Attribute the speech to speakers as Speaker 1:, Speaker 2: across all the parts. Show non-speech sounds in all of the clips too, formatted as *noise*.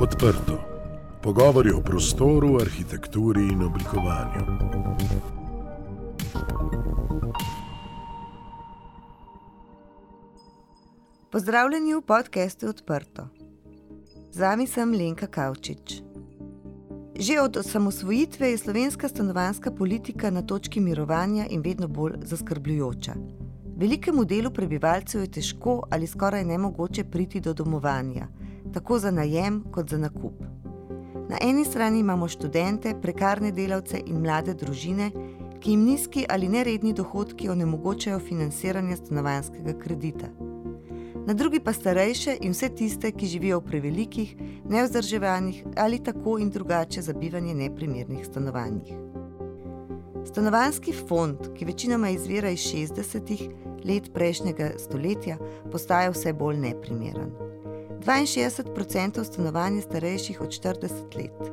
Speaker 1: Odprto. Pogovori o prostoru, arhitekturi in oblikovanju.
Speaker 2: Pozdravljeni v podkastu Odprto. Z vami sem Lenka Kavčič. Že od osamosvojitve je slovenska stanovanska politika na točki mirovanja in vedno bolj zaskrbljujoča. Velikemu delu prebivalcev je težko ali skoraj nemogoče priti do domovanja, tako za najem kot za nakup. Na eni strani imamo študente, prekarne delavce in mlade družine, ki jim nizki ali neredni dohodki onemogočajo financiranje stanovanskega kredita na drugi pa starejše in vse tiste, ki živijo v prevelikih, nevzdrževanih ali tako in drugače za bivanje neprimernih stanovanjih. Stanovanski fond, ki večinoma izvira iz 60-ih let prejšnjega stoletja, postaja vse bolj neprimeren. 62% stanovanj je starejših od 40 let.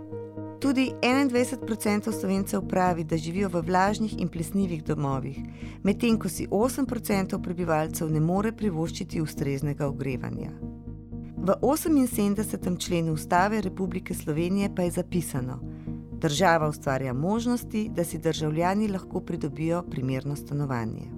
Speaker 2: Tudi 21% slovencev pravi, da živijo v vlažnih in plesnivih domovih, medtem ko si 8% prebivalcev ne more privoščiti ustreznega ogrevanja. V 78. členu Ustave Republike Slovenije pa je zapisano: Država ustvarja možnosti, da si državljani lahko pridobijo primerno stanovanje.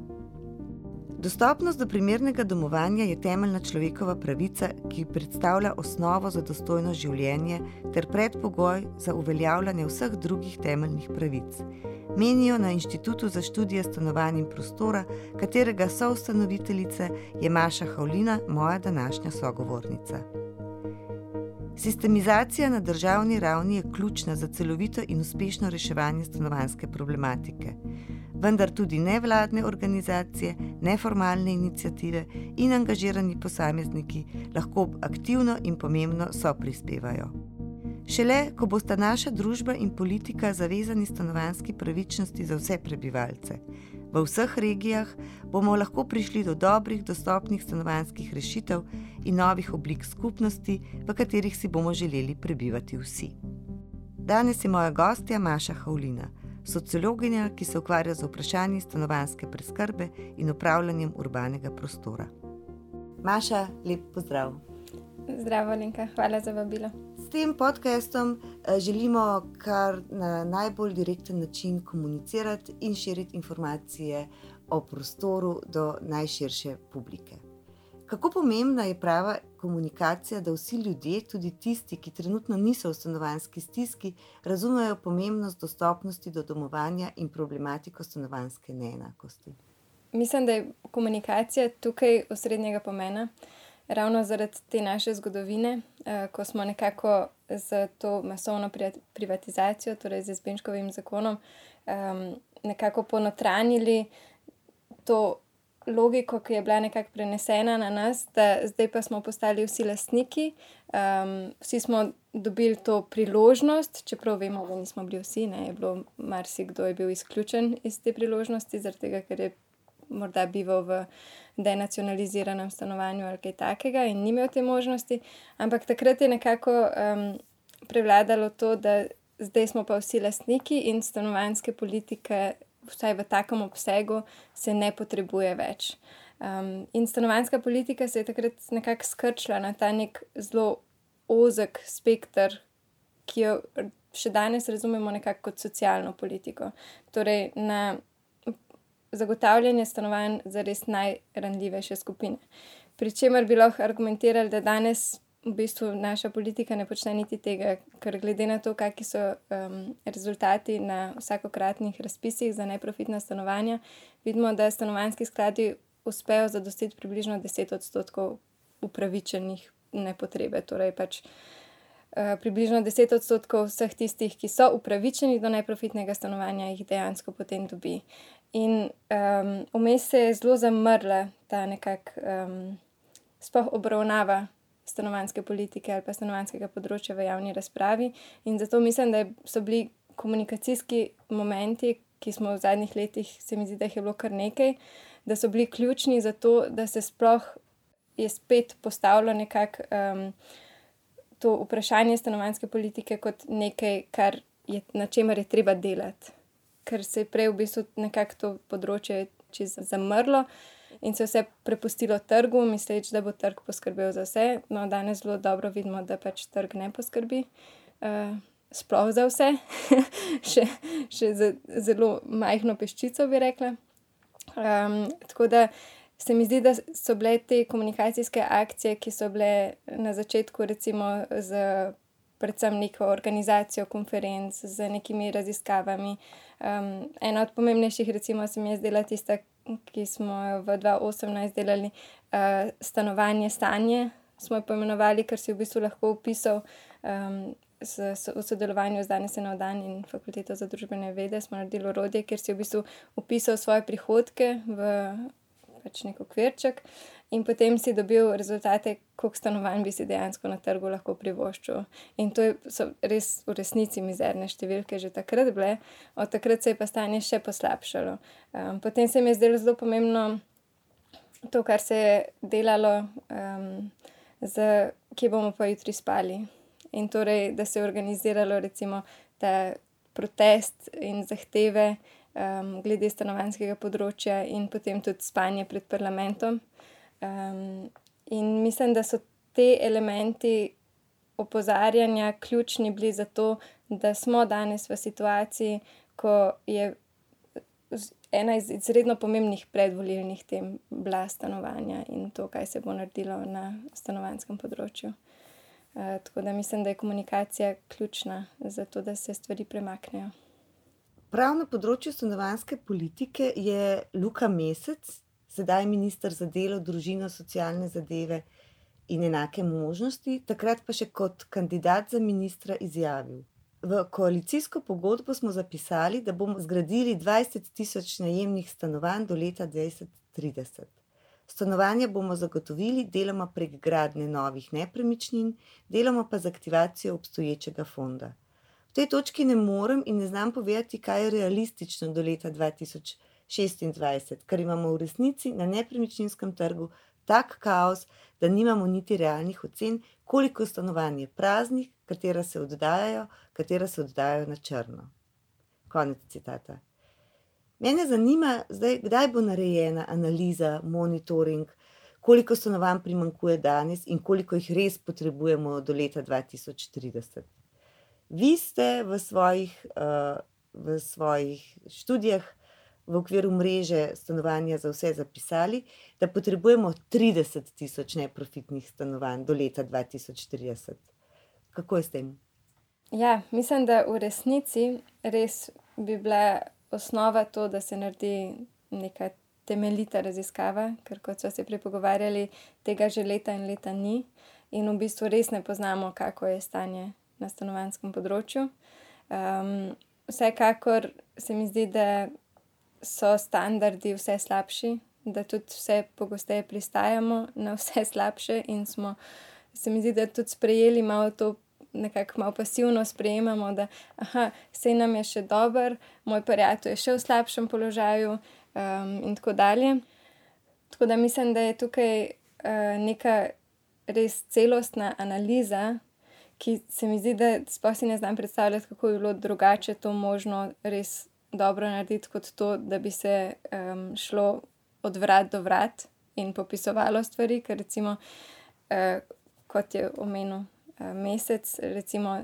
Speaker 2: Dostopnost do primernega domovanja je temeljna človekova pravica, ki predstavlja osnovo za dostojno življenje ter predpogoj za uveljavljanje vseh drugih temeljnih pravic. Menijo na Inštitutu za študije stanovanj in prostora, katerega soustanoviteljica je Maša Havlina, moja današnja sogovornica. Sistemizacija na državni ravni je ključna za celovito in uspešno reševanje stanovanske problematike vendar tudi nevladne organizacije, neformalne inicijative in angažirani posamezniki lahko aktivno in pomembno soprispevajo. Šele, ko bosta naša družba in politika zavezani stanovanski pravičnosti za vse prebivalce, v vseh regijah bomo lahko prišli do dobrih, dostopnih stanovanskih rešitev in novih oblik skupnosti, v katerih si bomo želeli prebivati vsi. Danes je moja gostja Maša Havlina sociologinja, ki se ukvarja z vprašanji stanovanske preskrbe in upravljanjem urbanega prostora. Maša, lep pozdrav.
Speaker 3: Zdravo, Lenka, hvala za vabilo.
Speaker 2: S tem podcastom eh, želimo kar na najbolj direkten način komunicirati in širiti informacije o prostoru do najširše publike. Kako pomembna je prava komunikacija, da vsi ljudje, tudi tisti, ki trenutno niso v stanovanski stiski, razumejo pomembnost dostopnosti do domovanja in problematiko stanovanske neenakosti?
Speaker 3: Mislim, da je komunikacija tukaj osrednjega pomena. Ravno zaradi te naše zgodovine, eh, ko smo nekako z to masovno privatizacijo, torej z Izbenškovim zakonom, nekako ponotranili to logiko, ki je bila nekako prenesena na nas, da zdaj pa smo postali vsi lastniki, um, vsi smo dobili to priložnost, čeprav vemo, da nismo bili vsi, ne je bilo marsikdo je bil izključen iz te priložnosti, zaradi tega, ker je morda bival v denacionaliziranem stanovanju ali kaj takega in ni imel te možnosti. Ampak takrat je nekako um, prevladalo to, da zdaj smo pa vsi lastniki in stanovanske politike vsaj v takem obsegu, se ne potrebuje več. Um, in stanovanska politika se je takrat nekako skrčila na ta nek zelo ozek spektr, ki jo še danes razumemo nekako kot socialno politiko. Torej, na zagotavljanje stanovanj za res najrandljivejše skupine. Pričemer bi lahko argumentirali, da danes v bistvu naša politika ne počne niti tega, ker glede na to, kakšni so um, rezultati na vsakokratnih razpisih za neprofitna stanovanja, vidimo, da stanovanjski skladi uspejo zadostiti približno 10 odstotkov upravičenih nepotrebe. Torej pač, uh, približno 10 odstotkov vseh tistih, ki so upravičeni do neprofitnega stanovanja, jih dejansko potem dobi. In vmes um, se je zelo zamrla ta nekakšna um, spoh obravnava stanovanske politike ali pa stanovanskega področja v javni razpravi. In zato mislim, da so bili komunikacijski momenti, ki smo v zadnjih letih, se mi zdi, da jih je bilo kar nekaj, da so bili ključni za to, da se sploh je spet postavilo nekako um, to vprašanje stanovanske politike kot nekaj, kar je, na čemer je treba delati. Ker se je prej v bistvu nekako to področje čez zamrlo. In se vse prepustilo trgu, misleč, da bo trg poskrbel za vse. No, danes zelo dobro vidimo, da pač trg ne poskrbi. Uh, Sploh za vse, *laughs* še, še za zelo majhno peščico, bi rekla. Um, tako da se mi zdi, da so bile te komunikacijske akcije, ki so bile na začetku, recimo, z predvsem neko organizacijo konferenc, z nekimi raziskavami. Um, ena od pomembnejših, recimo, se mi je zdela tista, ki smo jo v 2018 delali, uh, stanovanje stanje, smo jo poimenovali, ker si v bistvu lahko opisal. Um, V sodelovanju z danes na dan in fakulteto za družbene vede smo naredili orodje, kjer si v bistvu opisal svoje prihodke v pač nek okvirček, in potem si dobil rezultate, koliko stanovanj bi si dejansko na trgu lahko privoščil. In to je, so res v resnici mizerne številke, že takrat bile, od takrat se je pa stanje še poslabšalo. Um, potem se mi je zdelo zelo pomembno to, kar se je delalo, um, z, kje bomo pa jutri spali. In torej, da se je organiziralo recimo ta protest in zahteve um, glede stanovanskega področja, in potem tudi spanje pred parlamentom. Um, in mislim, da so te elementi opozarjanja ključni bili za to, da smo danes v situaciji, ko je ena iz izredno pomembnih predvolilnih tem bila stanovanja in to, kaj se bo naredilo na stanovanskem področju. Uh, tako da mislim, da je komunikacija ključna za to, da se stvari premaknejo.
Speaker 2: Prav na področju stanovanske politike je Luka Mesec, sedaj ministr za delo, družino, socialne zadeve in enake možnosti, takrat pa še kot kandidat za ministra izjavil. V koalicijsko pogodbo smo zapisali, da bomo zgradili 20 tisoč najemnih stanovanj do leta 2030. Stanovanja bomo zagotovili deloma prek gradnje novih nepremičnin, deloma pa z aktivacijo obstoječega fonda tej točki ne morem in ne znam povedati, kaj je realistično do leta 2026, ker imamo v resnici na nepremičninskem trgu tak kaos, da nimamo niti realnih ocen, koliko stanovanj je praznih, katera se oddajajo, katera se oddajajo na črno. Konec citata. Mene zanima, zdaj, kdaj bo narejena analiza, monitoring, koliko stanovanj primankuje danes in koliko jih res potrebujemo do leta 2030. Vi ste v svojih, uh, v svojih študijah v okviru mreže stanovanja za vse zapisali, da potrebujemo 30 tisoč neprofitnih stanovanj do leta 2030. Kako je s tem?
Speaker 3: Ja, mislim, da v resnici res bi bila osnova to, da se naredi neka temeljita raziskava, ker kot so se prej pogovarjali, tega že leta in leta ni, in v bistvu res ne poznamo, kako je stanje na stanovanskem področju. Um, vsekakor se mi zdi, da so standardi vse slabši, da tudi vse pogosteje pristajamo na vse slabše, in smo, se mi zdi, da tudi sprejeli malo to. Nekako malo pasivno sprejemamo, da vse nam je še dobro, moj prijatelj je še v slabšem položaju, um, in tako dalje. Tako da mislim, da je tukaj uh, neka res celostna analiza ki se mi zdi, da sploh si ne znam predstavljati, kako bi bilo drugače to možno res dobro narediti, kot to, da bi se um, šlo od vrat do vrat in popisovalo stvari, ker recimo, uh, kot je omenil uh, mesec, recimo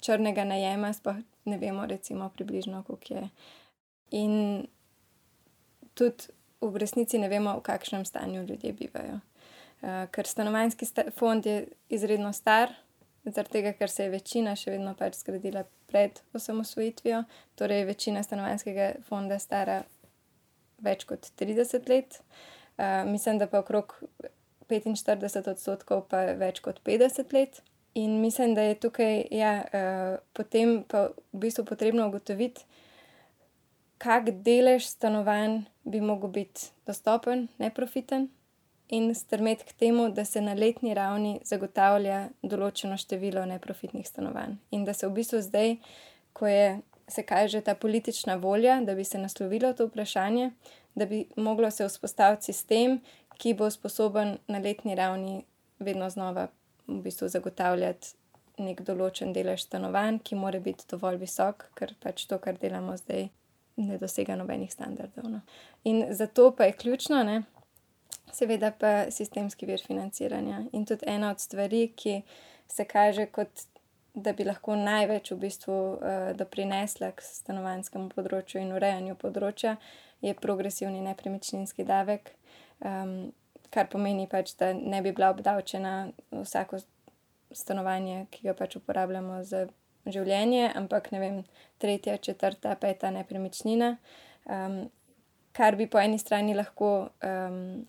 Speaker 3: črnega najema, sploh ne vemo, recimo približno, koliko je. In tudi v resnici ne vemo, v kakšnem stanju ljudje bivajo. Uh, ker stanovanjski fond je izredno star, zaradi tega, ker se je večina še vedno pač zgradila pred osamosvojitvijo, torej večina stanovanskega fonda stara več kot 30 let, uh, mislim, da pa okrog 45 odstotkov pa več kot 50 let. In mislim, da je tukaj ja, uh, potem pa v bistvu potrebno ugotoviti, kak delež stanovanj bi mogel biti dostopen, neprofiten in strmeti k temu, da se na letni ravni zagotavlja določeno število neprofitnih stanovanj. In da se v bistvu zdaj, ko je, se kaže ta politična volja, da bi se naslovilo to vprašanje, da bi moglo se vzpostaviti sistem, ki bo sposoben na letni ravni vedno znova v bistvu zagotavljati. Nek določen delež stanovanj, ki mora biti dovolj visok, ker pač to, kar delamo zdaj, ne dosega nobenih standardov. No. In zato pa je ključno, ne, seveda pa sistemski vir financiranja. In tudi ena od stvari, ki se kaže kot da bi lahko največ v bistvu uh, doprinesla k stanovanjskemu področju in urejanju področja, je progresivni nepremičninski davek, um, kar pomeni pač, da ne bi bila obdavčena vsako stanovanje, ki ga pač uporabljamo za življenje, ampak ne vem, tretja, četrta, peta nepremičnina, um, kar bi po eni strani lahko um,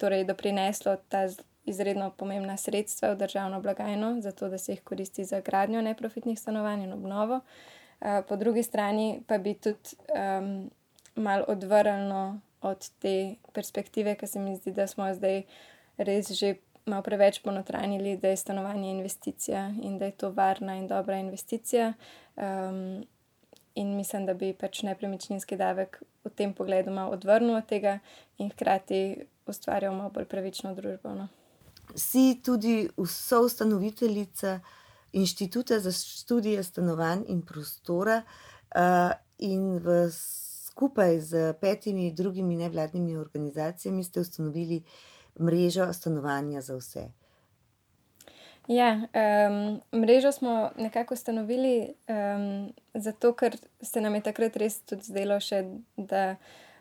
Speaker 3: torej doprineslo ta izredno pomembna sredstva v državno blagajno, zato da se jih koristi za gradnjo neprofitnih stanovanj in obnovo. Uh, po drugi strani pa bi tudi um, mal odvrnilo od te perspektive, ker se mi zdi, da smo zdaj res že malo preveč ponotranili, da je stanovanje investicija in da je to varna in dobra investicija. Um, in mislim, da bi pač nepremičninski davek v tem pogledu malo odvrnil od tega in hkrati ustvarjal malo bolj pravično družbo. No
Speaker 2: si tudi soustanoviteljica Inštituta za študije stanovanj in prostora, uh, in v, skupaj z petimi drugimi nevladnimi organizacijami ste ustanovili mrežo stanovanja za vse.
Speaker 3: Ja, um, mrežo smo nekako ustanovili um, zato, ker se nam je takrat res tudi zdelo, še, da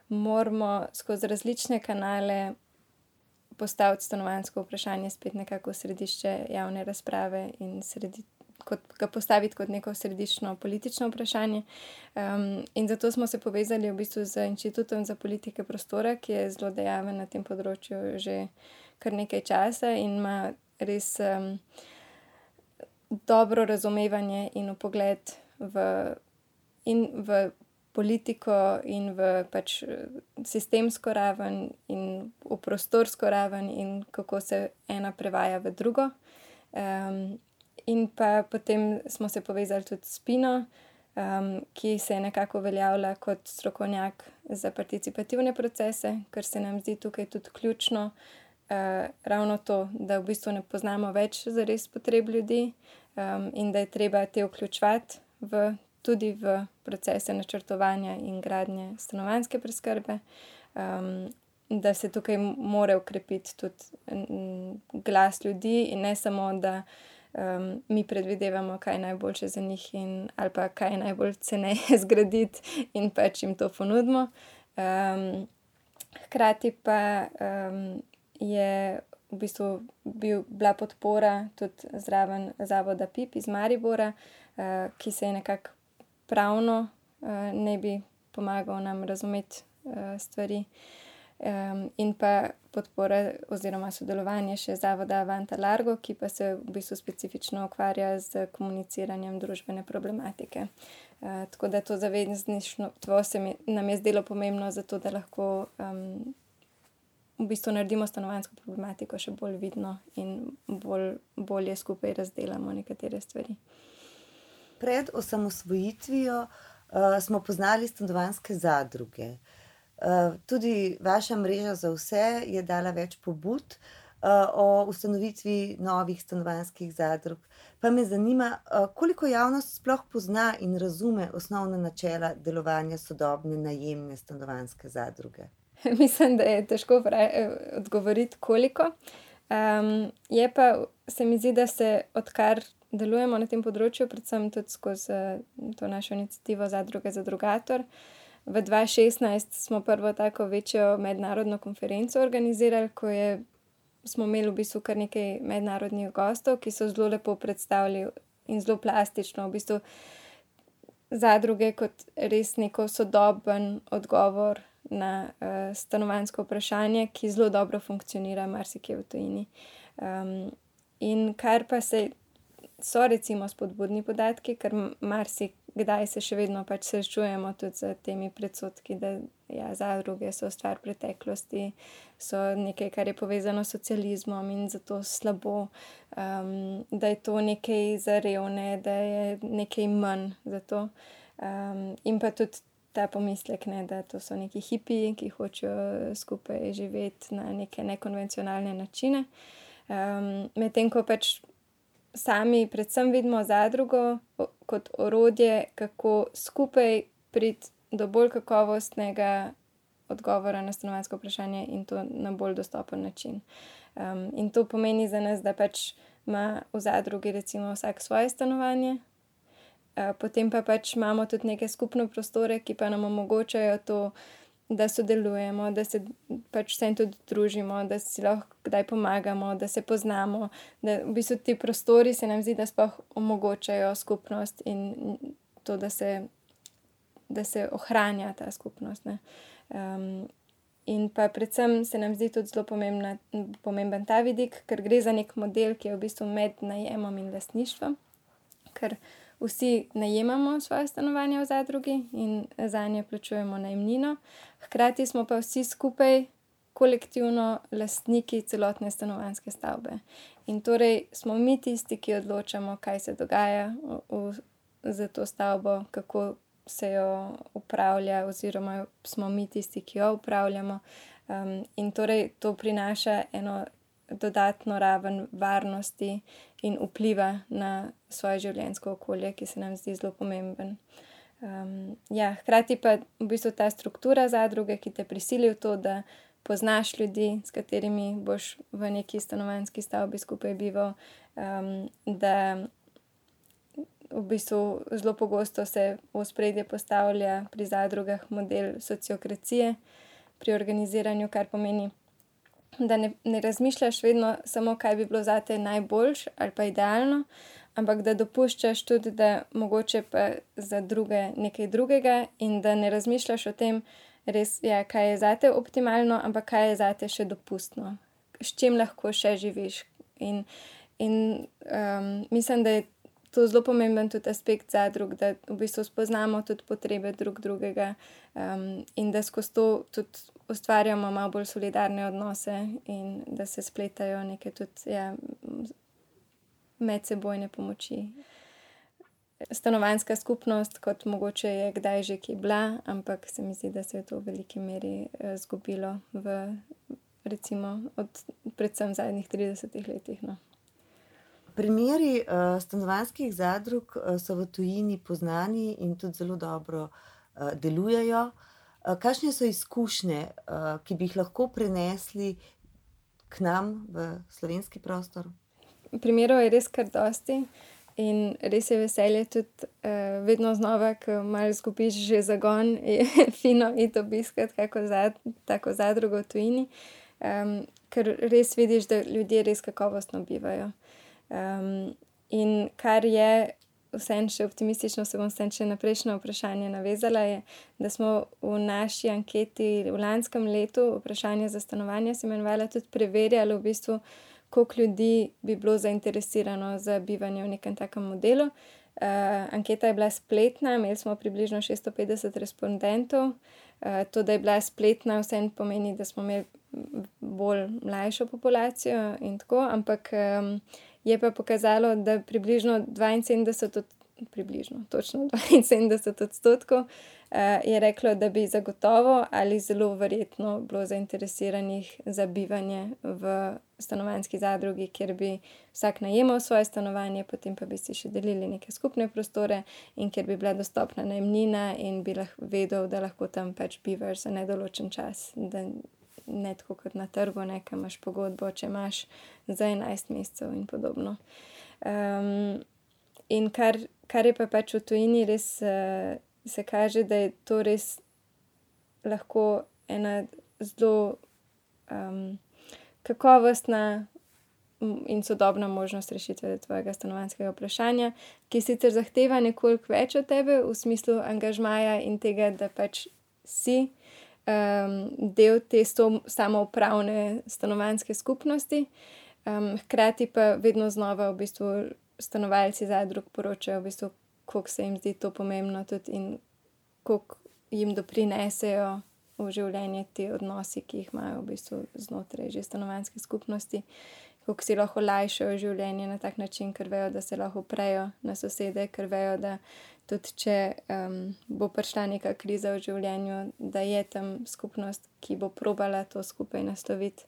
Speaker 3: moramo skozi različne kanale postaviti stanovansko vprašanje spet nekako v središče javne razprave in sredi, kot, ga postaviti kot neko središčno politično vprašanje. Um, in zato smo se povezali v bistvu z Inštitutom za politike prostora, ki je zelo dejaven na tem področju že kar nekaj časa in ima res um, dobro razumevanje in upogled v. In v politiko in v pač sistemsko raven in v prostorsko raven in kako se ena prevaja v drugo. Um, in pa potem smo se povezali tudi s Pino, um, ki se je nekako uveljavila kot strokovnjak za participativne procese, kar se nam zdi tukaj tudi ključno. Uh, ravno to, da v bistvu ne poznamo več za res potreb ljudi um, in da je treba te vključevati v tudi v procese načrtovanja in gradnje stanovanske preskrbe, um, da se tukaj mora ukrepiti tudi glas ljudi in ne samo, da um, mi predvidevamo, kaj je najboljše za njih in ali pa kaj je najbolj ceneje *laughs* zgraditi in pač jim to ponudimo. Um, hkrati pa um, je. V bistvu bil, bila podpora tudi zraven Zavoda PIP iz Maribora, uh, ki se je nekako pravno uh, ne bi pomagal nam razumeti uh, stvari. Um, in pa podpora oziroma sodelovanje še zavoda Vanta Largo, ki pa se v bistvu specifično ukvarja z komuniciranjem družbene problematike. Uh, tako da to zavezništvo nam je zdelo pomembno, zato da lahko um, v bistvu naredimo stanovansko problematiko še bolj vidno in bolj, bolje skupaj razdelamo nekatere stvari
Speaker 2: pred osamosvojitvijo uh, smo poznali stanovanske zadruge. Uh, tudi vaša mreža za vse je dala več pobud uh, o ustanovitvi novih stanovanskih zadrug. Pa me zanima, uh, koliko javnost sploh pozna in razume osnovna načela delovanja sodobne najemne stanovanske zadruge. *laughs*
Speaker 3: Mislim, da je težko odgovoriti, koliko. Um, je pa se mi zdi, da se odkar delujemo na tem področju, predvsem tudi skozi eh, to našo inicijativo Zadruge za drugator. V 2016 smo prvo tako večjo mednarodno konferenco organizirali, ko je, smo imeli v bistvu kar nekaj mednarodnih gostov, ki so zelo lepo predstavili in zelo plastično v bistvu zadruge kot res neko sodoben odgovor na uh, stanovansko vprašanje, ki zelo dobro funkcionira, marsikje v tujini. Um, in kar pa se so recimo spodbudni podatki, ker marsikdaj se še vedno pač srečujemo tudi z temi predsotki, da ja, zadruge so stvar preteklosti, so nekaj, kar je povezano s socializmom in zato slabo, um, da je to nekaj za revne, da je nekaj manj za to. Um, in pa tudi ta pomislek, ne, da to so neki hipi, ki hočejo skupaj živeti na neke nekonvencionalne načine. Um, Medtem ko pač sami, predvsem vidimo zadrugo kot orodje, kako skupaj priti do bolj kakovostnega odgovora na stanovansko vprašanje in to na bolj dostopen način. Um, in to pomeni za nas, da pač ima v zadrugi recimo vsak svoje stanovanje, uh, potem pa pač imamo tudi neke skupne prostore, ki pa nam omogočajo to, da sodelujemo, da se pač vsem tudi družimo, da si lahko kdaj pomagamo, da se poznamo, da v bistvu ti prostori se nam zdi, da sploh omogočajo skupnost in to, da se, da se ohranja ta skupnost. Um, in pa predvsem se nam zdi tudi zelo pomembna, pomemben ta vidik, ker gre za nek model, ki je v bistvu med najemom in lastništvom. Ker vsi najemamo svoje stanovanje v zadrugi in za nje plačujemo najemnino, hkrati smo pa vsi skupaj kolektivno lastniki celotne stanovanske stavbe. In torej smo mi tisti, ki odločamo, kaj se dogaja v, v, za to stavbo, kako se jo upravlja, oziroma smo mi tisti, ki jo upravljamo. Um, in torej to prinaša eno dodatno raven varnosti in vpliva na svoje življenjsko okolje, ki se nam zdi zelo pomemben. Um, ja, hkrati pa v bistvu ta struktura zadruge, ki te prisili v to, da poznaš ljudi, s katerimi boš v neki stanovanski stavbi skupaj bival, um, da v bistvu zelo pogosto se v spredje postavlja pri zadrugah model sociokracije pri organiziranju, kar pomeni, da ne, ne razmišljaš vedno samo, kaj bi bilo za te najboljš ali pa idealno, ampak da dopuščaš tudi, da mogoče pa za druge nekaj drugega in da ne razmišljaš o tem, res, ja, kaj je za te optimalno, ampak kaj je za te še dopustno, s čim lahko še živiš. In, in um, mislim, da je to zelo pomemben tudi aspekt zadrug, da v bistvu spoznamo tudi potrebe drug drugega um, in da skozi to tudi ustvarjamo malo bolj solidarne odnose in da se spletajo neke tudi ja, medsebojne pomoči. Stanovanska skupnost, kot mogoče je kdaj že ki bila, ampak se mi zdi, da se je to v veliki meri izgubilo v, recimo, od predvsem zadnjih 30 letih. No.
Speaker 2: Primeri uh, stanovanskih zadrug uh, so v tujini poznani in tudi zelo dobro uh, delujejo. Uh, Kakšne so izkušnje, ki bi jih lahko prenesli k nam v slovenski prostor?
Speaker 3: Primerov je res kar dosti in res je veselje tudi uh, vedno znova, ko malo izgubiš že zagon, je *laughs* fino iti obiskati kako zad, tako zadrugo v tujini, um, ker res vidiš, da ljudje res kakovostno bivajo. Um, in kar je vsem še optimistično, se bom vsem še na prejšnjo vprašanje navezala, je, da smo v naši anketi v lanskem letu vprašanje za stanovanje se imenovala tudi preverjali v bistvu, koliko ljudi bi bilo zainteresirano za bivanje v nekem takem modelu. Uh, anketa je bila spletna, imeli smo približno 650 respondentov. Uh, to, da je bila spletna, vseeno pomeni, da smo imeli bolj mlajšo populacijo in tako, ampak um, je pa pokazalo, da približno 72, od, približno, točno 72 odstotkov uh, je reklo, da bi zagotovo ali zelo verjetno bilo zainteresiranih za bivanje v stanovanski zadrugi, kjer bi vsak najemal svoje stanovanje, potem pa bi si še delili neke skupne prostore in kjer bi bila dostopna najemnina in bi lahko vedel, da lahko tam pač bivaš za nedoločen čas. Da, ne tako kot na trgu, nekaj imaš pogodbo, če imaš za 11 mesecev in podobno. Um, in kar, kar je pa pač v tujini, res uh, se kaže, da je to res lahko ena zelo um, kakovostna. In sodobna možnost rešitve tvojega stanovanskega vprašanja, ki sicer zahteva nekoliko več od tebe, v smislu angažmaja in tega, da pač si um, del te samoupravne stanovanske skupnosti, um, hkrati pa vedno znova v bistvu stanovalci zadrug poročajo, v bistvu, koliko se jim zdi to pomembno in koliko jim doprinesejo v življenje ti odnosi, ki jih imajo v bistvu znotraj že stanovanske skupnosti. Kako si lahko lajšajo življenje na tak način, ker vejo, da se lahko prejo na sosede, ker vejo, da tudi če um, bo prišla neka kriza v življenju, da je tam skupnost, ki bo probala to skupaj nasloviti.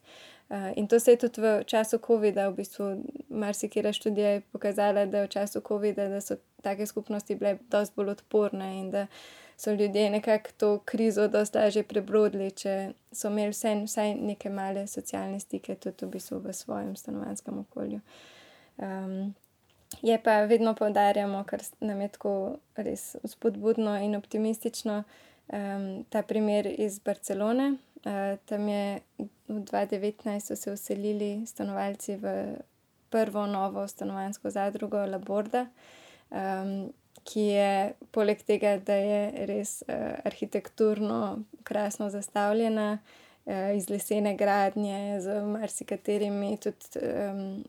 Speaker 3: Uh, in to se je tudi v času COVID-a, v bistvu, marsikera študija je pokazala, da v času COVID-a so take skupnosti bile dosti bolj odporne in da so ljudje nekako to krizo dosti lažje prebrodili, če so imeli vse, vsaj neke male socialne stike tudi v, bistvu v svojem stanovanskem okolju. Um, Je pa vedno poudarjamo, ker nam je tako res spodbudno in optimistično, um, ta primer iz Barcelone. Uh, tam je v 2019 se uselili stanovalci v prvo novo stanovansko zadrugo Laborda, um, ki je poleg tega, da je res uh, arhitekturno krasno zastavljena, uh, iz lesene gradnje, z marsikaterimi tudi um,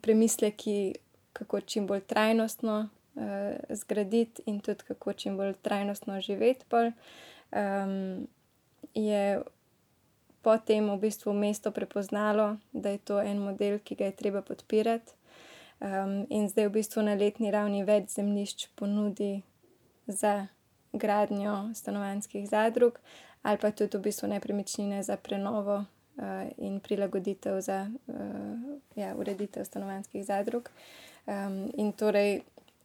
Speaker 3: premisleki kako čim bolj trajnostno uh, zgraditi in tudi kako čim bolj trajnostno živeti. Um, je potem v bistvu mesto prepoznalo, da je to en model, ki ga je treba podpirati, um, in zdaj v bistvu na letni ravni več zemljišč ponudi za gradnjo stanovanjskih zadrug, ali pa tudi v bistvu nepremičnine za prenovo. In prilagoditev za uh, ja, ureditev stanovanjskih zadrug. Uh, Um, in torej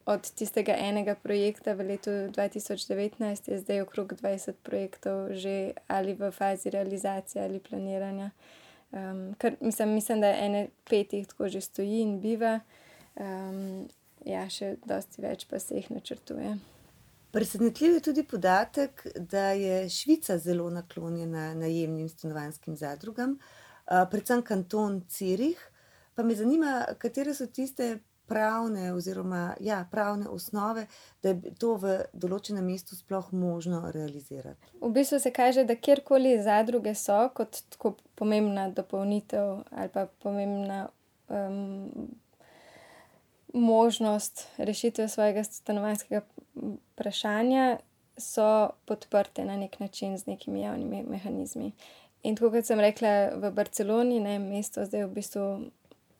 Speaker 3: od tistega enega projekta v letu 2019 je zdaj okrog 20 projektov že ali v fazi realizacije ali planiranja. Um, kar, mislim, mislim, da ene petih tako že stoji in biva, um, ja, še dosti več pa se jih načrtuje.
Speaker 2: Presenetljiv je tudi podatek, da je Švica zelo naklonjena najemnim stanovanjskim zadrugam, uh, predvsem kanton Cirih. Pa me zanima, katere so tiste pravne, oziroma ja, pravne osnove, da je to v določenem mestu sploh možno realizirati.
Speaker 3: V bistvu se kaže, da kjerkoli zadruge so kot tako pomembna dopolnitev ali pa pomembna um, možnost rešitve svojega stanovanjskega vprašanja, so podprte na nek način z nekimi javnimi mehanizmi. In tako kot sem rekla, v Barceloni, ne mesto, zdaj v bistvu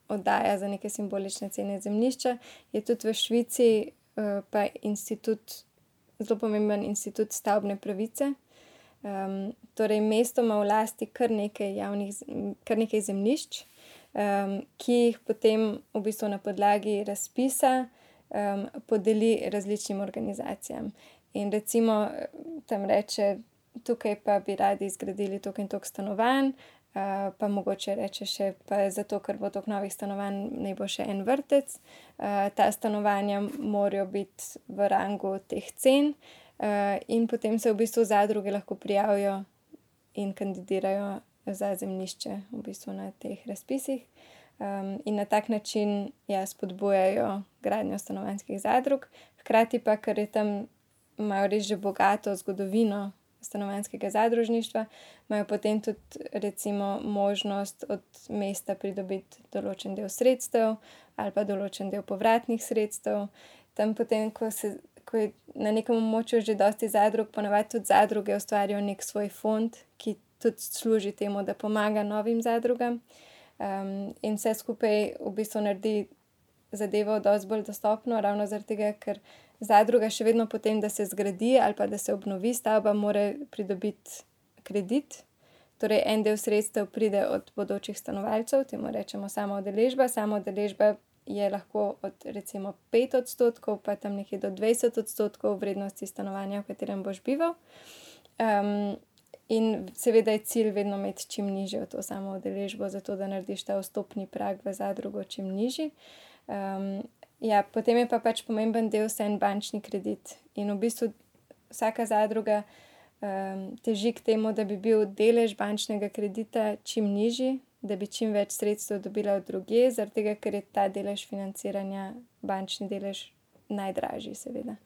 Speaker 3: oddaja za neke simbolične cene zemljišča, je tudi v Švici uh, pa institut, zelo pomemben institut stavbne pravice. Um, torej, mesto ima v lasti kar nekaj, javnih, kar nekaj zemljišč, um, ki jih potem v bistvu na podlagi razpisa um, podeli različnim organizacijam. In recimo tam reče, tukaj pa bi radi zgradili toliko in toliko stanovanj, Eh, pa mogoče reče še, pa zato, ker bo toliko novih stanovanj, ne bo še en vrtec. Uh, ta stanovanja morajo biti v rangu teh cen, uh, in potem se v bistvu zadruge lahko prijavijo in kandidirajo za zemljišče v bistvu na teh razpisih. Um, in na tak način ja, spodbujajo gradnjo stanovanjskih zadrug, hkrati pa, ker je tam imajo res že bogato zgodovino stanovanjskega zadružništva, imajo potem tudi recimo, možnost od mesta pridobiti določen del sredstev ali pa določen del povratnih sredstev. Tam potem, ko, se, ko je na nekem območju že dosti zadrug, ponavadi tudi zadruge ustvarijo nek svoj fond, ki tudi služi temu, da pomaga novim zadrugam. Um, in vse skupaj v bistvu naredi zadevo dosti bolj dostopno, ravno zaradi tega, ker zadruga še vedno potem, da se zgradi ali pa da se obnovi stavba, mora pridobiti kredit. Torej, en del sredstev pride od bodočih stanovalcev, temu rečemo samo odeležba. Samo odeležba je lahko od recimo 5 odstotkov, pa tam nekje do 20 odstotkov vrednosti stanovanja, v katerem boš bival. Um, in seveda je cilj vedno imeti čim nižjo to samo odeležbo, zato da narediš ta vstopni prag v zadrugo čim nižji. Um, Ja, potem je pa pač pomemben del vse en bančni kredit. In v bistvu vsaka zadruga um, teži k temu, da bi bil delež bančnega kredita čim nižji, da bi čim več sredstev dobila od druge, zaradi tega, ker je ta delež financiranja, bančni delež, najdražji, seveda.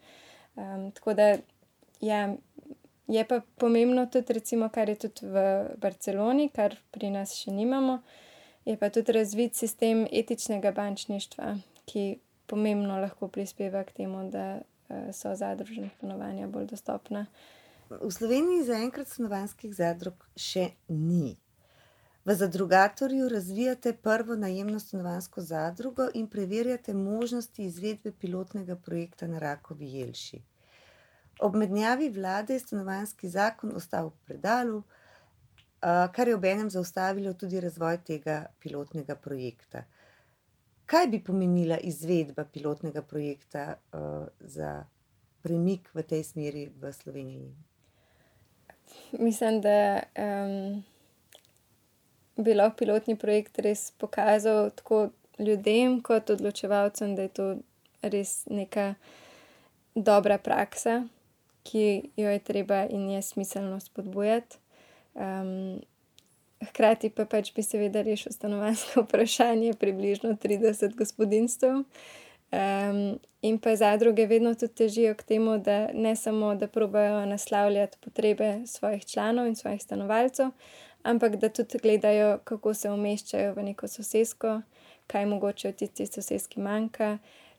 Speaker 3: Um, tako da ja, je pa pomembno tudi, recimo, kar je tudi v Barceloni, kar pri nas še nimamo, je pa tudi razvit sistem etičnega bančništva, ki pomembno lahko prispeva k temu, da uh, so zadružna stanovanja bolj dostopna.
Speaker 2: V Sloveniji zaenkrat stanovanjskih zadrug še ni. V zadrugatorju razvijate prvo najemno stanovansko zadrugo in preverjate možnosti izvedbe pilotnega projekta na Rakovi Jelši. Ob mednjavi vlade je stanovanski zakon ostal v predalu, kar je obenem zaustavilo tudi razvoj tega pilotnega projekta. Kaj bi pomenila izvedba pilotnega projekta, za premik v tej smeri v Sloveniji?
Speaker 3: Mislim, da, bi lahko pilotni projekt res pokazal tako ljudem kot odločevalcem, da je to res neka dobra praksa, ki jo je treba in je smiselno spodbujati. Hkrati pa pač bi seveda rešil stanovanjsko *laughs* vprašanje približno trideset gospodinjstev. in pa zadruge vedno tudi težijo k temu, da ne samo, da probajo naslavljati potrebe svojih članov in svojih stanovalcev, ampak da tudi gledajo, kako se umeščajo v neko sosesko, kaj mogoče v tisti soseski manjka,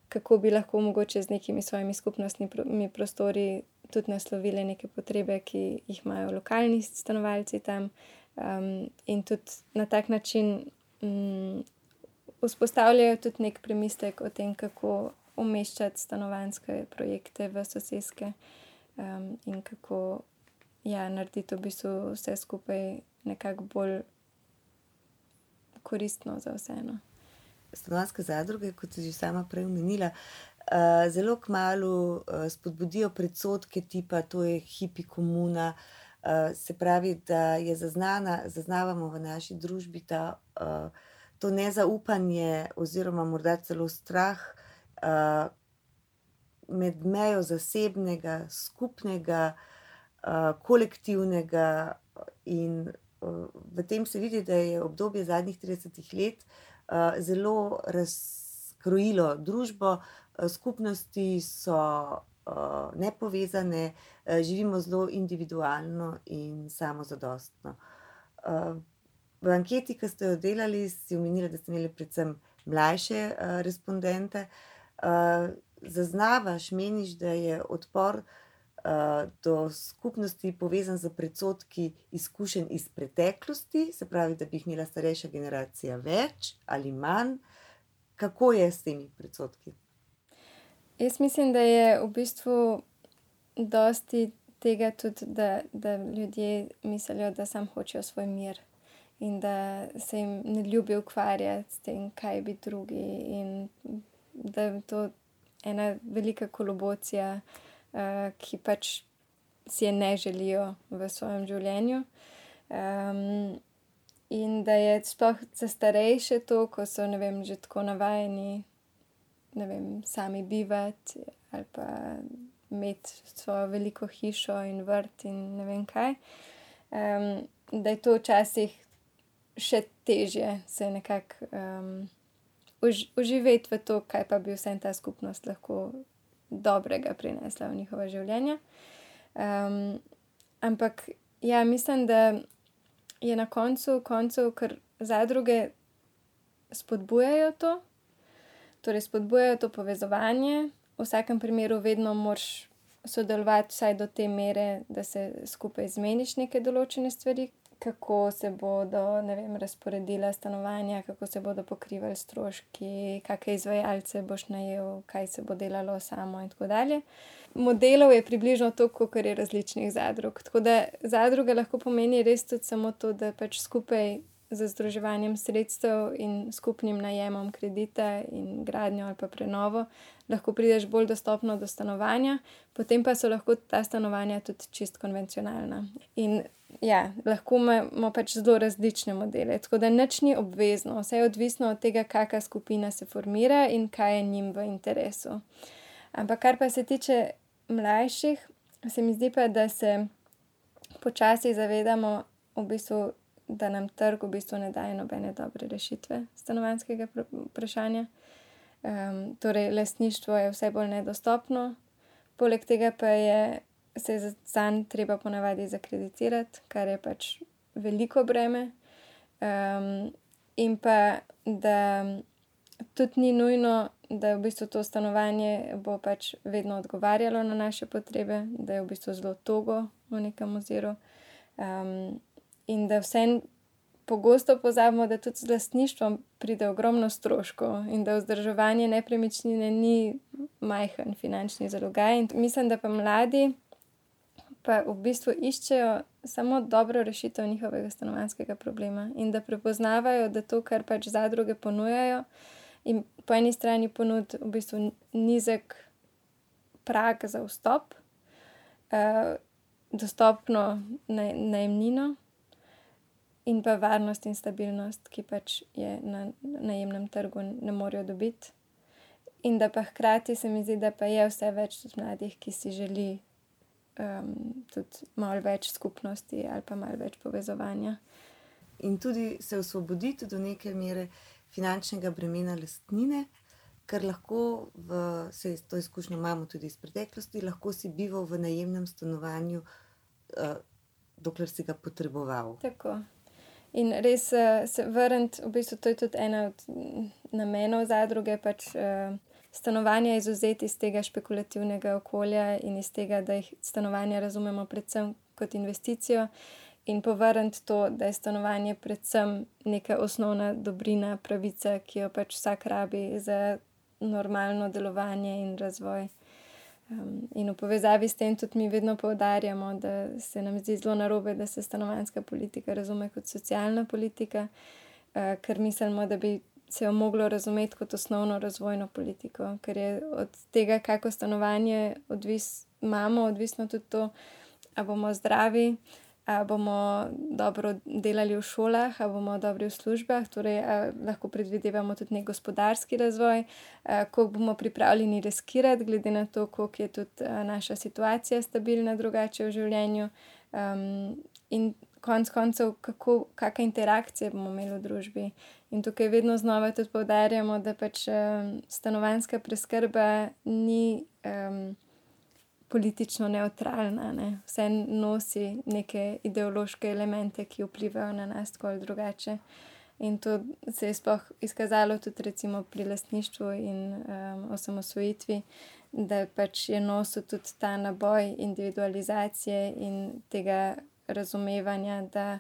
Speaker 3: kako bi lahko mogoče z nekimi svojimi skupnostnimi prostori tudi naslovili neke potrebe, ki jih imajo lokalni stanovalci tam. In tudi na tak način, vzpostavljajo tudi neki premislek o tem, kako umeščati stanovanjske projekte v soseske. in kako, ja, narediti v bistvu vse skupaj nekako bolj koristno za vse, no.
Speaker 2: Stanovanjske zadruge, kot si že sama prej omenila, zelo kmalu, spodbudijo predsodke tipa: "To je hipi komuna." Se pravi, da je zaznana, zaznavamo v naši družbi ta, to nezaupanje oziroma morda celo strah, med mejo zasebnega, skupnega, kolektivnega, in, v tem se vidi, da je obdobje zadnjih tridesetih let, zelo razkrojilo družbo, skupnosti so, nepovezane, živimo zelo individualno in samozadostno. v anketi, ke ste jo delali, si omenila, da ste imeli predvsem mlajše, respondente. zaznavaš, meniš, da je odpor, do skupnosti povezan s predsodki izkušenj iz preteklosti, se pravi, da bi jih imela starejša generacija več ali manj? Kako je s temi predsodki?
Speaker 3: Jaz mislim, da je v bistvu dosti tega tudi, da, da ljudje mislijo, da samo hočejo svoj mir. In da se jim ne ljubi ukvarjati s tem, kaj bi drugi, in da je to ena velika kolobocija, ki pač si je ne želijo v svojem življenju. in da je sploh za starejše to, ko so, vem, že tako navajeni, vem, sami bivati ali pa imeti svojo veliko hišo in vrt in ne vem kaj. da je to včasih še težje se nekako, vživeti v to, kaj pa bi vseeno ta skupnost lahko dobrega prinesla v njihova življenja. ampak ja, mislim, da je na koncu koncev, ker zadruge spodbujajo to, torej spodbujajo to povezovanje, v vsakem primeru vedno moraš sodelovati vsaj do te mere, da se skupaj zmeniš neke določene stvari, kako se bodo, vem, razporedila stanovanja, kako se bodo pokrivali stroški, kake izvajalce boš najel, kaj se bo delalo samo in tako dalje. Modelov je približno toliko, kakor je različnih zadrug, tako da zadruga lahko pomeni res tudi samo to, da pač skupaj z združevanjem sredstev in skupnim najemom kredita in gradnjo ali pa prenovo lahko prideš bolj dostopno do stanovanja, potem pa so lahko ta stanovanja tudi čisto konvencionalna. In ja, lahko imamo pač zelo različne modele, tako da nič ni obvezno, vse je odvisno od tega, kaka skupina se formira in kaj je njim v interesu. Ampak kar pa se tiče mlajših, se mi zdi pa, da se počasi zavedamo v bistvu, da nam trg v bistvu ne daje nobene dobre rešitve stanovanjskega vprašanja. torej lastništvo je vse bolj nedostopno, poleg tega pa je, se je zanj treba ponavadi zakreditirati, kar je pač veliko breme. in pa da tudi ni nujno, da v bistvu to stanovanje pač vedno odgovarjalo na naše potrebe, da je v bistvu zelo togo v nekem oziru. In da vseeno pogosto pozabimo, da tudi z lastništvom pride ogromno stroškov in da vzdrževanje nepremičnine ni majhen finančni zalogaj. In mislim, da pa mladi pa v bistvu iščejo samo dobro rešitev njihovega stanovanskega problema in da prepoznavajo, da to, kar pač zadruge ponujajo, in po eni strani ponud v bistvu nizek prag za vstop, uh, dostopno najemnino in pa varnost in stabilnost, ki pač je na najemnem trgu ne morejo dobiti. In da pa hkrati se mi zdi, da pa je vse več tudi mladih, ki si želi um, tudi malo več skupnosti ali pa malo več povezovanja.
Speaker 2: In tudi se osvoboditi do neke mere finančnega bremena lastnine, ker lahko, v, se to izkušnjo imamo tudi iz preteklosti, lahko si bival v najemnem stanovanju, uh, dokler si ga potreboval.
Speaker 3: Tako. In res uh, se vrniti, v bistvu to je tudi ena od namenov zadruge. Pač, uh, stanovanja izuzeti iz tega špekulativnega okolja in iz tega, da jih stanovanja razumemo predvsem kot investicijo, in povrniti to, da je stanovanje predvsem neka osnovna dobrina, pravica, ki jo pač vsak rabi za normalno delovanje in razvoj. Um, in v povezavi s tem tudi mi vedno poudarjamo, da se nam zdi zelo narobe, da se stanovanska politika razume kot socialna politika, uh, ker mislimo, da bi se jo moglo razumeti kot osnovno razvojno politiko, ker je od tega, kako stanovanje odvis, imamo, odvisno tudi to, ali bomo zdravi, ali bomo dobro delali v šolah, ali bomo dobri v službah, torej lahko predvidevamo tudi nek gospodarski razvoj, koliko bomo pripravljeni riskirati, glede na to, koliko je tudi naša situacija stabilna, drugače v življenju. Um, in konec koncev, kako, kakšne interakcije bomo imeli v družbi. In tukaj vedno znova tudi povdarjamo, da pač um, stanovanska preskrba ni um, politično neutralna, ne? vse nosi neke ideološke elemente, ki vplivajo na nas tako ali drugače. In to se je sploh izkazalo tudi pri lastništvu in um, osamosvojitvi, da pač je nosil tudi ta naboj individualizacije in tega razumevanja, da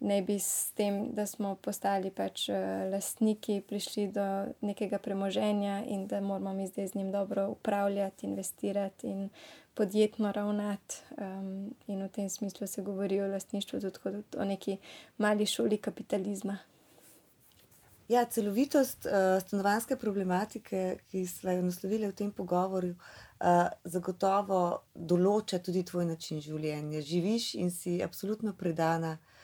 Speaker 3: ne bi s tem, da smo postali pač uh, lastniki, prišli do nekega premoženja in da moramo mi zdaj z njim dobro upravljati, investirati in podjetno ravnati. Um, in v tem smislu se govori o lastništvu tudi kot o neki mali šoli kapitalizma.
Speaker 2: Ja, celovitost uh, stanovanske problematike, ki smo jo naslovili v tem pogovoru, uh, zagotovo določa tudi tvoj način življenja. Živiš in si absolutno predana uh,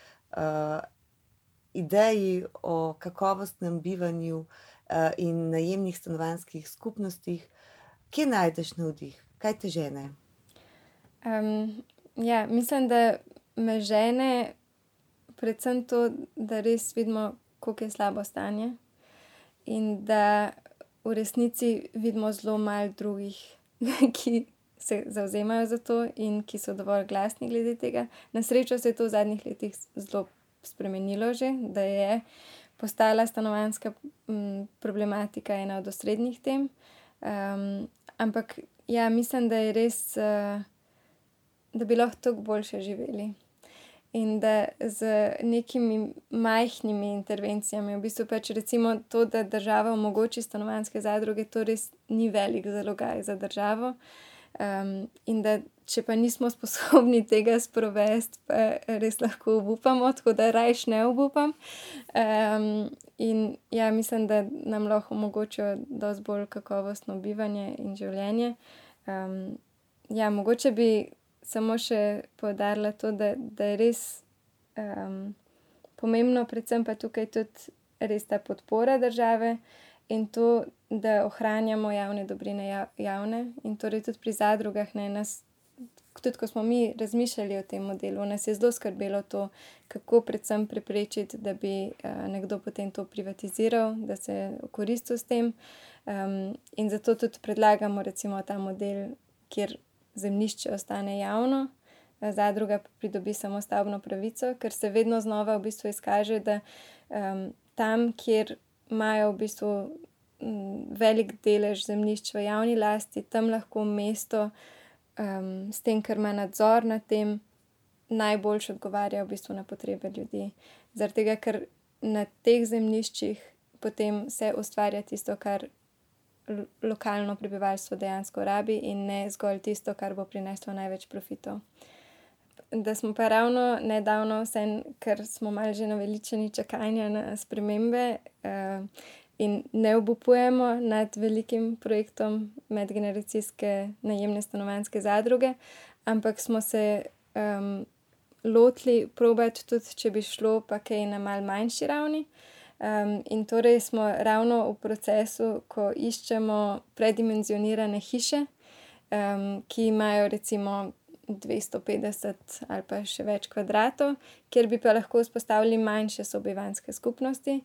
Speaker 2: ideji o kakovostnem bivanju uh, in najemnih stanovanjskih skupnostih. Kje najdeš navdih, kaj te žene?
Speaker 3: Um, ja, mislim, da me žene predvsem to, da res vidimo, kako je slabo stanje in da v resnici vidimo zelo malo drugih, *laughs* ki se zauzemajo za to in ki so dovolj glasni glede tega. Na srečo se je to v zadnjih letih zelo spremenilo, že, da je postala stanovanska m, problematika ena od osrednjih tem. Um, ampak ja, mislim, da je res, uh, da bi lahko tako boljše živeli. In da z nekimi majhnimi intervencijami, v bistvu pač recimo to, da država omogoči stanovanske zadruge, to res ni velik zalogaj za državo. Um, in da če pa nismo sposobni *laughs* tega sprovesti, pa res lahko upamo, tako da rajš ne upam. Um, in ja, mislim, da nam lahko omogočijo dosti bolj kakovostno bivanje in življenje. Um, ja, mogoče bi samo še povdarila to, da, da je res um, pomembno, predvsem pa tukaj tudi res ta podpora države in to, da ohranjamo javne dobrine javne in torej tudi pri zadrugah ne nas. Tudi, ko smo mi razmišljali o tem modelu, nas je zelo skrbelo to, kako predvsem preprečiti, da bi uh, nekdo potem to privatiziral, da se koristil s tem. Um, in zato tudi predlagamo, recimo, ta model, kjer zemljišče ostane javno, zadruga pa pridobi samo stavbno pravico, ker se vedno znova v bistvu izkaže, da um, tam, kjer imajo v bistvu um, velik delež zemljišč v javni lasti, tam lahko mesto um, s tem, ker ima nadzor nad tem, najbolj odgovarja v bistvu na potrebe ljudi. Zaradi tega, ker na teh zemljiščih potem se ustvarja tisto, kar lokalno prebivalstvo dejansko rabi, in ne zgolj tisto, kar bo prineslo največ profitov. Da smo pa ravno nedavno, vse, ker smo malo že naveličeni čakanja na spremembe. Uh, in ne obupujemo nad velikim projektom medgeneracijske najemne stanovanske zadruge, ampak smo se um, lotili probati tudi, če bi šlo pa kaj na mal manjši ravni. Um, in torej smo ravno v procesu, ko iščemo predimenzionirane hiše, um, ki imajo recimo 250 ali pa še več kvadratov, kjer bi pa lahko vzpostavili manjše sobivanske skupnosti,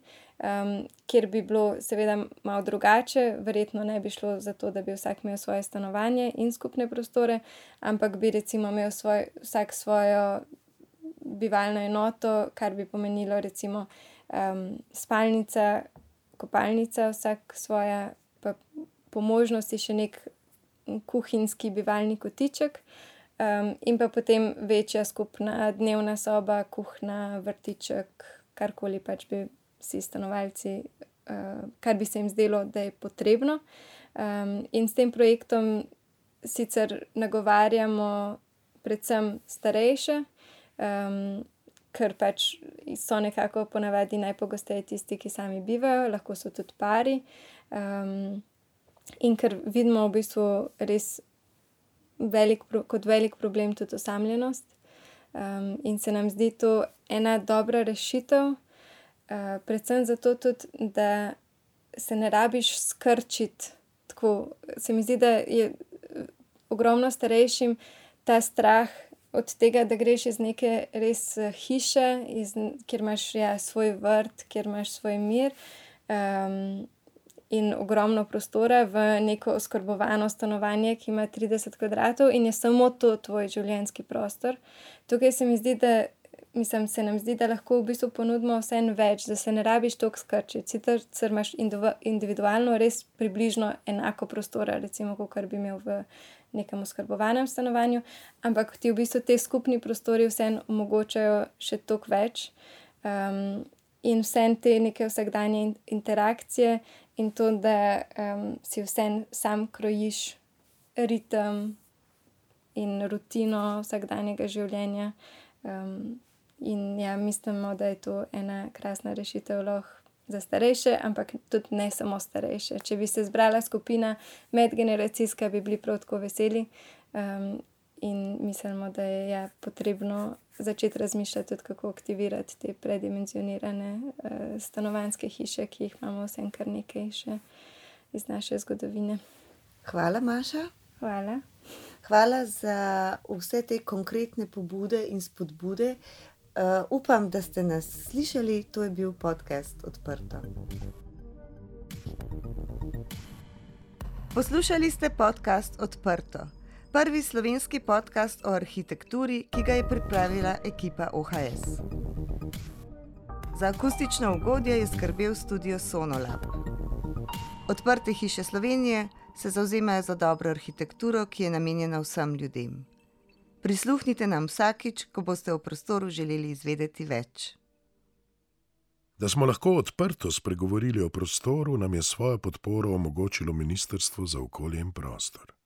Speaker 3: um, kjer bi bilo seveda malo drugače, verjetno ne bi šlo za to, da bi vsak imel svoje stanovanje in skupne prostore, ampak bi recimo imel svoj, vsak svojo bivalno enoto, kar bi pomenilo recimo um, spalnica, kopalnica, vsak svoja, pa po možnosti še nek kuhinjski bivalni kotiček. Um, in pa potem večja skupna dnevna soba, kuhna, vrtiček, karkoli pač bi si stanovalci, uh, kar bi se jim zdelo, da je potrebno. Um, in s tem projektom sicer nagovarjamo predvsem starejše, um, ker pač so nekako ponavadi najpogosteje tisti, ki sami bivajo, lahko so tudi pari. Um, in ker vidimo v bistvu res velik, kot velik problem tudi osamljenost. Um, in se nam zdi to ena dobra rešitev, uh, predvsem zato, tudi, da se ne rabiš skrčiti. Tako se mi zdi, da je ogromno starejšim ta strah od tega, da greš iz neke res eh, hiše, iz, kjer imaš ja, svoj vrt, kjer imaš svoj mir. Um, in ogromno prostora v neko oskrbovano stanovanje, ki ima 30 kvadratov in je samo to tvoj življenjski prostor. Tukaj se mi zdi, da. Mislim, se nam zdi, da lahko v bistvu ponudimo vse en več, da se ne rabiš toliko skrčiti. Sicer imaš individualno res približno enako prostora, recimo, kot bi imel v nekem oskrbovanem stanovanju, ampak ti v bistvu te skupni prostori vseeno omogočajo še toliko več. Um, in vse te neke vsakdanje interakcije, in to, da um, si vse sam krojiš ritem in rutino vsakdanjega življenja. Um, in ja, mislimo, da je to ena krasna rešitev lahko. Za starejše, ampak tudi ne samo starejše. Če bi se zbrala skupina medgeneracijska, bi bili prav tako veseli. Um, in mislimo, da je ja, potrebno začeti razmišljati tudi, kako aktivirati te predimenzionirane uh, stanovanske hiše, ki jih imamo vsem kar nekaj še iz naše zgodovine.
Speaker 2: Hvala, Maša.
Speaker 3: Hvala.
Speaker 2: Hvala za vse te konkretne pobude in spodbude. Uh, upam, da ste nas slišali. To je bil podcast Odprto. Poslušali ste podcast Odprto prvi slovenski podcast o arhitekturi, ki ga je pripravila ekipa OHS. Za akustično ugodje je skrbel studio Sonolab. Odprte hiše Slovenije se zauzemajo za dobro arhitekturo, ki je namenjena vsem ljudem. Prisluhnite nam vsakič, ko boste v prostoru želeli izvedeti več.
Speaker 1: Da smo lahko odprto spregovorili o prostoru, nam je svojo podporo omogočilo Ministrstvo za okolje in prostor.